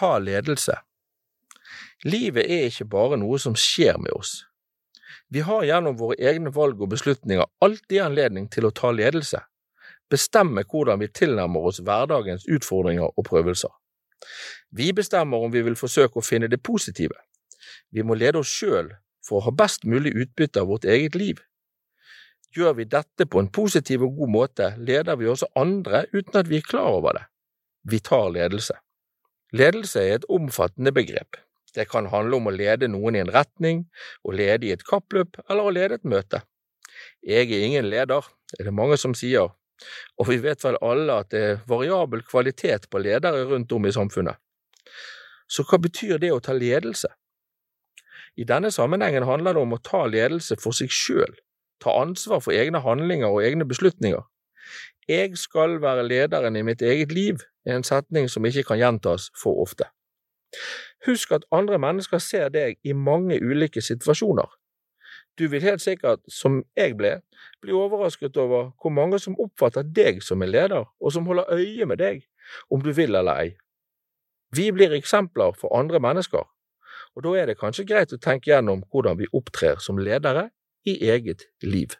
ta ledelse. Livet er ikke bare noe som skjer med oss. Vi har gjennom våre egne valg og beslutninger alltid anledning til å ta ledelse, bestemme hvordan vi tilnærmer oss hverdagens utfordringer og prøvelser. Vi bestemmer om vi vil forsøke å finne det positive. Vi må lede oss sjøl for å ha best mulig utbytte av vårt eget liv. Gjør vi dette på en positiv og god måte, leder vi også andre uten at vi er klar over det. Vi tar ledelse. Ledelse er et omfattende begrep. Det kan handle om å lede noen i en retning, å lede i et kappløp eller å lede et møte. Jeg er ingen leder, er det mange som sier, og vi vet vel alle at det er variabel kvalitet på ledere rundt om i samfunnet. Så hva betyr det å ta ledelse? I denne sammenhengen handler det om å ta ledelse for seg sjøl, ta ansvar for egne handlinger og egne beslutninger. Jeg skal være lederen i mitt eget liv, en setning som ikke kan gjentas for ofte. Husk at andre mennesker ser deg i mange ulike situasjoner. Du vil helt sikkert, som jeg ble, bli overrasket over hvor mange som oppfatter deg som en leder, og som holder øye med deg, om du vil eller ei. Vi blir eksempler for andre mennesker, og da er det kanskje greit å tenke gjennom hvordan vi opptrer som ledere i eget liv.